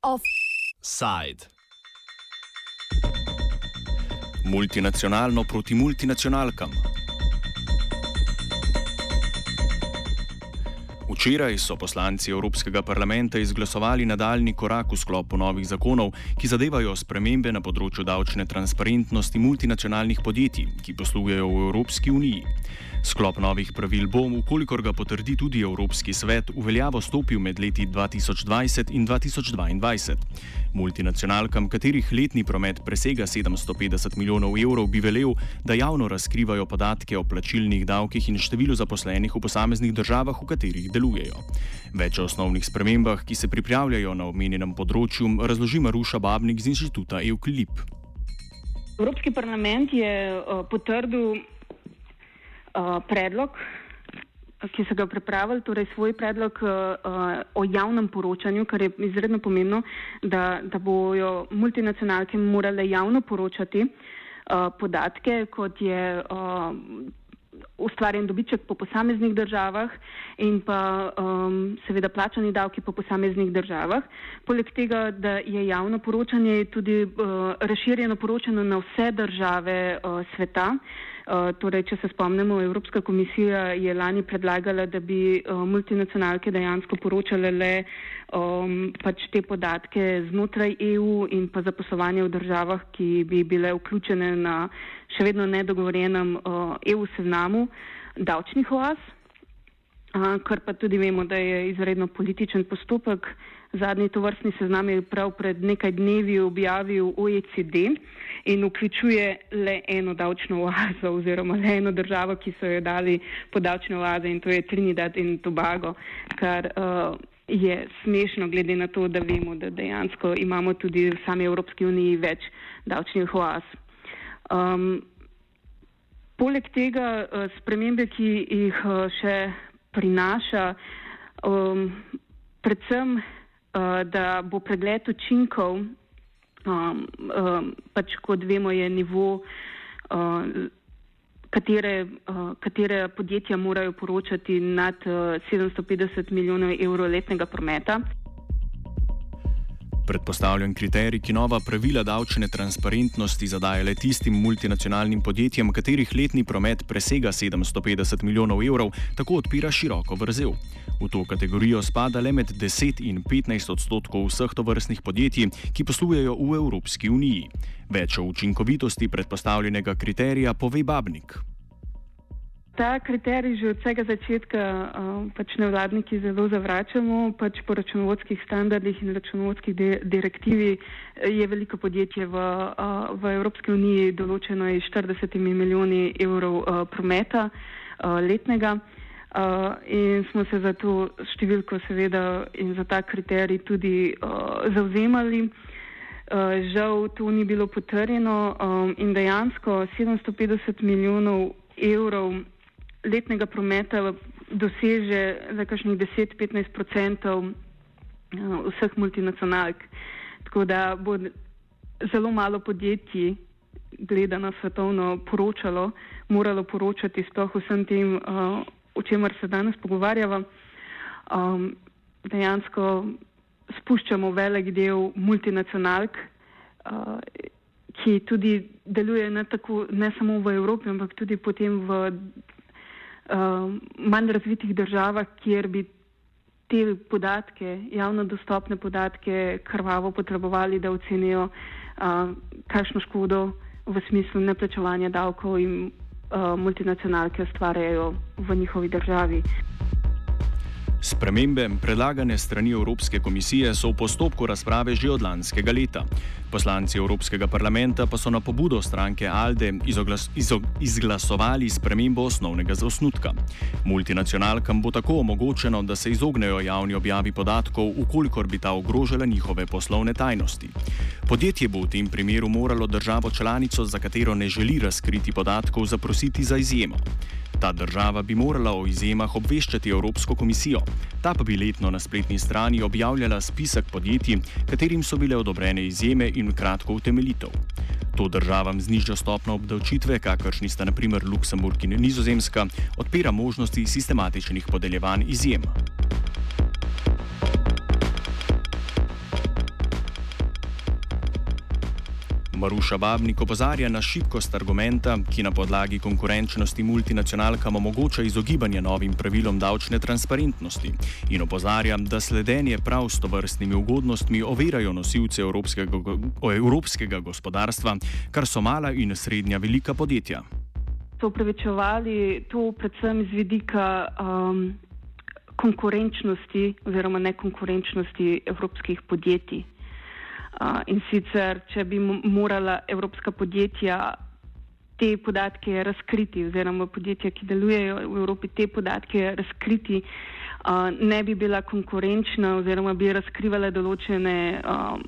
Offside. Multinacionalno proti multinacionalkam. Včeraj so poslanci Evropskega parlamenta izglasovali nadaljni korak v sklopu novih zakonov, ki zadevajo spremembe na področju davčne transparentnosti multinacionalnih podjetij, ki poslujejo v Evropski uniji. Sklop novih pravil bo, ukolikor ga potrdi tudi Evropski svet, v veljavo stopil med leti 2020 in 2022. Multinacionalkam, katerih letni promet presega 750 milijonov evrov, bi velel, da javno razkrivajo podatke o plačilnih davkih in številu zaposlenih v posameznih državah, v katerih delujejo. Več o osnovnih spremembah, ki se pripravljajo na omenjenem področju, razloži Maruša Babnik z inštituta Euklip. Evropski parlament je uh, potrdil uh, predlog ki so ga pripravili, torej svoj predlog uh, o javnem poročanju, kar je izredno pomembno, da, da bojo multinacionalke morale javno poročati uh, podatke, kot je uh, ustvarjen dobiček po posameznih državah in pa um, seveda plačani davki po posameznih državah. Poleg tega, da je javno poročanje tudi uh, razširjeno poročanje na vse države uh, sveta. Uh, torej, če se spomnimo, Evropska komisija je lani predlagala, da bi uh, multinacionalke dejansko poročale le um, pač te podatke znotraj EU in pa zaposlovanje v državah, ki bi bile vključene na še vedno nedogovorjenem uh, EU seznamu davčnih oaz, kar pa tudi vemo, da je izredno političen postopek. Zadnji tovrstni seznam je prav pred nekaj dnevi objavil OECD in vključuje le eno davčno oazo oziroma le eno državo, ki so jo dali po davčne oaze in to je Trinidad in Tobago, kar uh, je smešno glede na to, da vemo, da dejansko imamo tudi v sami Evropski uniji več davčnih oaz. Um, poleg tega uh, spremembe, ki jih uh, še prinaša, um, predvsem, uh, da bo pregled učinkov um, um, pač kot vemo, je nivo, uh, katere, uh, katere podjetja morajo poročati nad uh, 750 milijonov evrov letnega prometa. Predpostavljen kriterij, ki nova pravila davčne transparentnosti zadaja le tistim multinacionalnim podjetjem, katerih letni promet presega 750 milijonov evrov, tako odpira široko vrzel. V to kategorijo spada le med 10 in 15 odstotkov vseh tovrstnih podjetij, ki poslujejo v Evropski uniji. Več o učinkovitosti predpostavljenega kriterija pove Babnik. Ta kriterij že od vsega začetka pač nevladniki zelo zavračamo, pač po računovodskih standardih in računovodskih de direktivi je veliko podjetje v, v Evropski uniji določeno iz 40 milijoni evrov prometa letnega uh, in smo se za to številko seveda in za ta kriterij tudi uh, zauzemali. Uh, žal to ni bilo potrjeno um, in dejansko 750 milijonov evrov letnega prometa doseže za kakšnih 10-15 odstotkov eh, vseh multinacionalk. Tako da bo zelo malo podjetij, gledano svetovno, poročalo, moralo poročati sploh vsem tem, uh, o čemer se danes pogovarjava. Um, dejansko spuščamo velik del multinacionalk, uh, ki tudi delujejo ne, ne samo v Evropi, ampak tudi potem v manj razvitih državah, kjer bi te podatke, javno dostopne podatke, krvavo potrebovali, da ocenijo, uh, kakšno škodo v smislu neplačevanja davkov in uh, multinacionalke ustvarjajo v njihovi državi. Spremembe, predlagane strani Evropske komisije, so v postopku razprave že od lanskega leta. Poslanci Evropskega parlamenta pa so na pobudo stranke Alde izoglas, izog, izglasovali spremembo osnovnega zasnutka. Multinacionalkam bo tako omogočeno, da se izognejo javni objavi podatkov, ukolikor bi ta ogrožala njihove poslovne tajnosti. Podjetje bo v tem primeru moralo državo članico, za katero ne želi razkriti podatkov, zaprositi za izjemo. Ta država bi morala o izjemah obveščati Evropsko komisijo. Ta pa bi letno na spletni strani objavljala spisek podjetij, katerim so bile odobrene izjeme in kratko utemeljitev. To državam z nižjo stopno obdavčitve, kakršni sta naprimer Luksemburg in Nizozemska, odpira možnosti sistematičnih podeljevanj izjem. Maruša Babnik opozarja na šibkost argumenta, ki na podlagi konkurenčnosti multinacionalkam omogoča izogibanje novim pravilom davčne transparentnosti in opozarja, da sledenje prav s tovrstnimi ugodnostmi ovirajo nosilce evropskega, evropskega gospodarstva, kar so mala in srednja velika podjetja. So upravičevali to predvsem iz vidika um, konkurenčnosti oziroma nekonkurenčnosti evropskih podjetij. Uh, in sicer, če bi morala evropska podjetja te podatke razkriti, oziroma podjetja, ki delujejo v Evropi, te podatke razkriti, uh, ne bi bila konkurenčna, oziroma bi razkrivala določene um,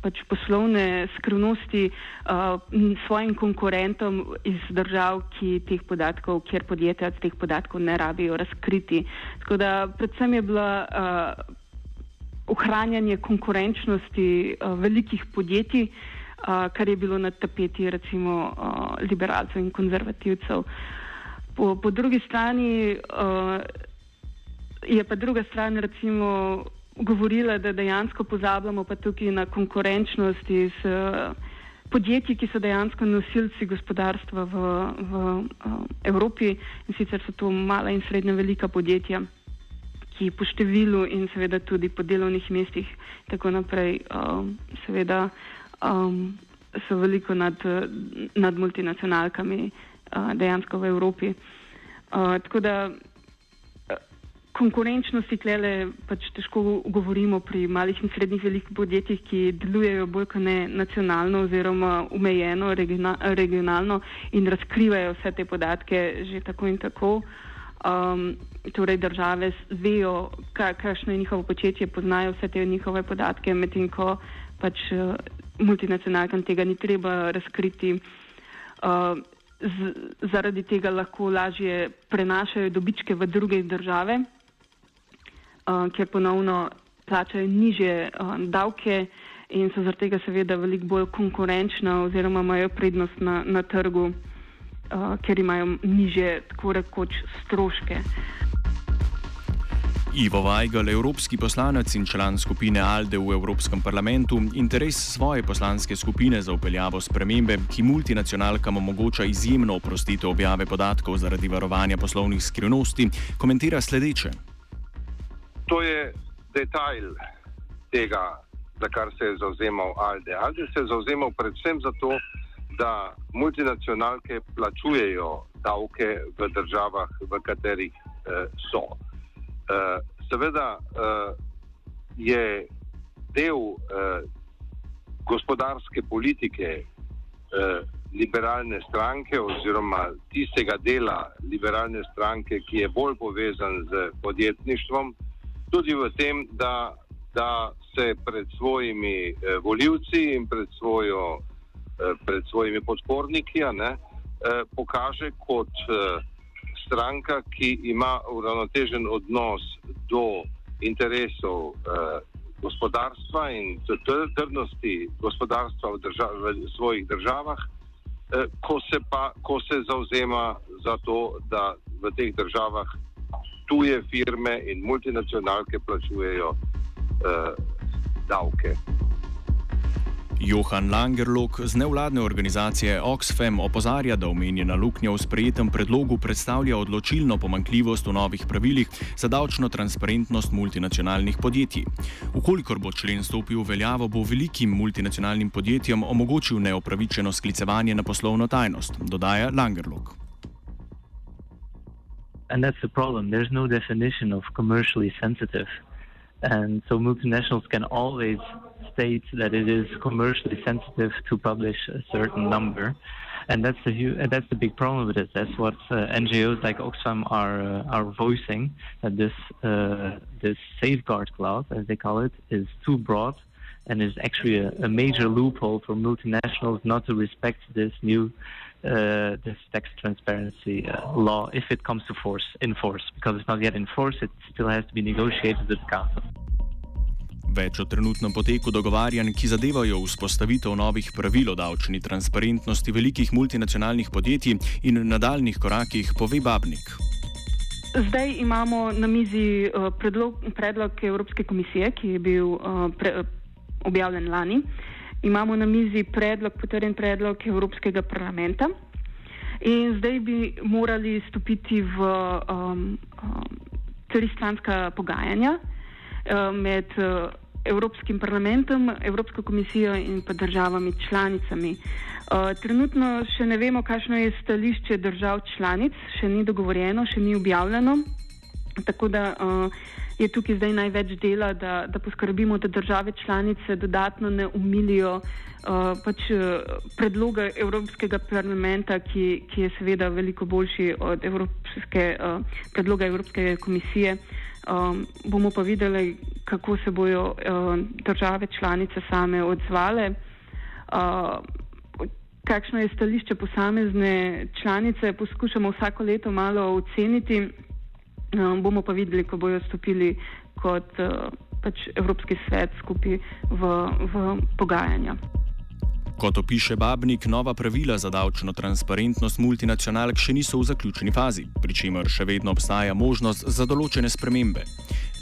pač poslovne skrivnosti uh, svojim konkurentom iz držav, ki teh podatkov, kjer podjetja teh podatkov ne rabijo razkriti. Tako da predvsem je bila. Uh, ohranjanje konkurenčnosti uh, velikih podjetij, uh, kar je bilo na tapeti recimo uh, liberalcev in konzervativcev. Po, po drugi strani uh, je pa druga stran recimo govorila, da dejansko pozabljamo pa tukaj na konkurenčnost iz uh, podjetij, ki so dejansko nosilci gospodarstva v, v uh, Evropi in sicer so to mala in srednja velika podjetja ki po številu in seveda tudi po delovnih mestih tako naprej, um, seveda um, so veliko nad, nad multinacionalkami uh, dejansko v Evropi. Uh, tako da uh, konkurenčnosti tlele pač težko govorimo pri malih in srednjih velikih podjetjih, ki delujejo bolj kot ne nacionalno oziroma umejeno, regionalno in razkrivajo vse te podatke že tako in tako. Uh, um, torej države vejo, kakšno je njihovo početje, poznajo vse te njihove podatke, medtem ko pač uh, multinacionalkam tega ni treba razkriti. Uh, z, zaradi tega lahko lažje prenašajo dobičke v druge države, uh, kjer ponovno plačajo niže uh, davke in so zaradi tega seveda veliko bolj konkurenčna oziroma imajo prednost na, na trgu ker imajo niže, tako rekoč, stroške. Ivo Weigel, evropski poslanec in član skupine ALDE v Evropskem parlamentu, interes svoje poslanske skupine za upeljavo spremembe, ki multinacionalkam omogoča izjemno oprostitev objave podatkov zaradi varovanja poslovnih skrivnosti, komentira sledeče. To je detajl tega, za kar se je zauzemal ALDE. ALDE se je zauzemal predvsem zato, da multinacionalke plačujejo davke v državah, v katerih eh, so. Eh, seveda eh, je del eh, gospodarske politike eh, liberalne stranke oziroma tistega dela liberalne stranke, ki je bolj povezan z podjetništvom, tudi v tem, da, da se pred svojimi eh, voljivci in pred svojo pred svojimi podporniki, ne, eh, pokaže kot eh, stranka, ki ima uravnotežen odnos do interesov gospodarstva in trdnosti gospodarstva v, držav, v svojih državah, ko se, pa, ko se zauzema za to, da v teh državah tuje firme in multinacionalke plačujejo eh, davke. Johan Langerlok z nevladne organizacije Oxfam opozarja, da omenjena luknja v sprejetem predlogu predstavlja odločilno pomankljivost v novih pravilih za davčno transparentnost multinacionalnih podjetij. Ukolikor bo člen stopil v veljavo, bo velikim multinacionalnim podjetjem omogočil neopravičeno sklicevanje na poslovno tajnost, dodaja Langerlok. And that's the problem. There's no definition of commercially sensitive. And so multinationals can always state that it is commercially sensitive to publish a certain number. And that's the that's the big problem with it. That's what uh, NGOs like Oxfam are uh, are voicing that this uh, this safeguard clause, as they call it, is too broad and is actually a, a major loophole for multinationals not to respect this new uh, this tax transparency uh, law if it comes to force in force because it's not yet in force. It still has to be negotiated with the council. Več o trenutnem poteku dogovarjanj, ki zadevajo vzpostavitev novih pravil o davčni transparentnosti velikih multinacionalnih podjetij in nadaljnih korakih, pove Babnik. Zdaj imamo na mizi uh, predlog, predlog Evropske komisije, ki je bil uh, pre, objavljen lani imamo na mizi predlog, potrjen predlog Evropskega parlamenta. In zdaj bi morali stopiti v um, um, tristranska pogajanja um, med uh, Evropskim parlamentom, Evropsko komisijo in pa državami članicami. Uh, trenutno še ne vemo, kakšno je stališče držav članic, še ni dogovorjeno, še ni objavljeno. Tako da uh, je tukaj zdaj največ dela, da, da poskrbimo, da države članice dodatno ne umilijo uh, pač, uh, predloga Evropskega parlamenta, ki, ki je seveda veliko boljši od Evropske, uh, predloga Evropske komisije. Um, bomo pa videli, kako se bojo uh, države članice same odzvale. Uh, Kakšno je stališče posamezne članice, poskušamo vsako leto malo oceniti. Um, bomo pa videli, ko bojo stopili kot uh, pač Evropski svet skupaj v, v pogajanja. Kot opiše Babnik, nova pravila za davčno transparentnost multinacionalk še niso v zaključni fazi, pri čemer še vedno obstaja možnost za določene spremembe.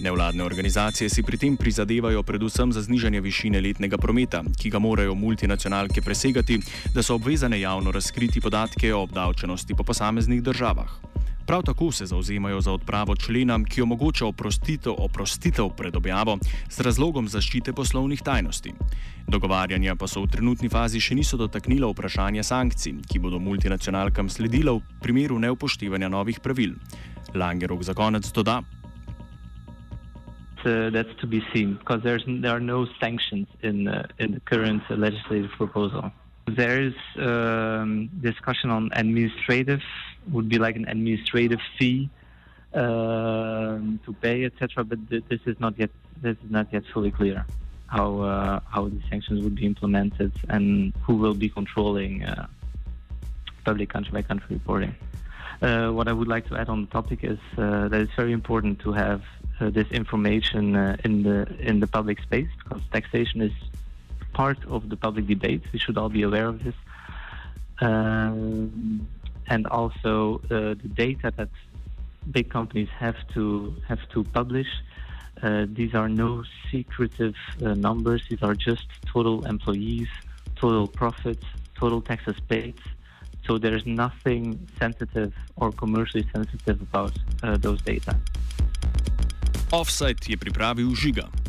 Nevladne organizacije si pri tem prizadevajo predvsem za znižanje višine letnega prometa, ki ga morajo multinacionalke presegati, da so obvezane javno razkriti podatke o obdavčenosti po posameznih državah. Prav tako se zauzemajo za odpravo člena, ki omogoča oprostitev, oprostitev pred objavo z razlogom zaščite poslovnih tajnosti. Dogovarjanja pa so v trenutni fazi še niso dotaknila vprašanja sankcij, ki bodo multinacionalkam sledila v primeru neupoštevanja novih pravil. Langerok za konec doda. Uh, that's to be seen because there are no sanctions in, uh, in the current legislative proposal. There is um, discussion on administrative would be like an administrative fee um, to pay, etc. But th- this is not yet this is not yet fully clear how uh, how the sanctions would be implemented and who will be controlling uh, public country by country reporting. Uh, what I would like to add on the topic is uh, that it's very important to have uh, this information uh, in the in the public space because taxation is part of the public debate. We should all be aware of this. Um, and also uh, the data that big companies have to have to publish. Uh, these are no secretive uh, numbers. These are just total employees, total profits, total taxes paid. So there is nothing sensitive or commercially sensitive about uh, those data. Offsite je pripravil Žiga.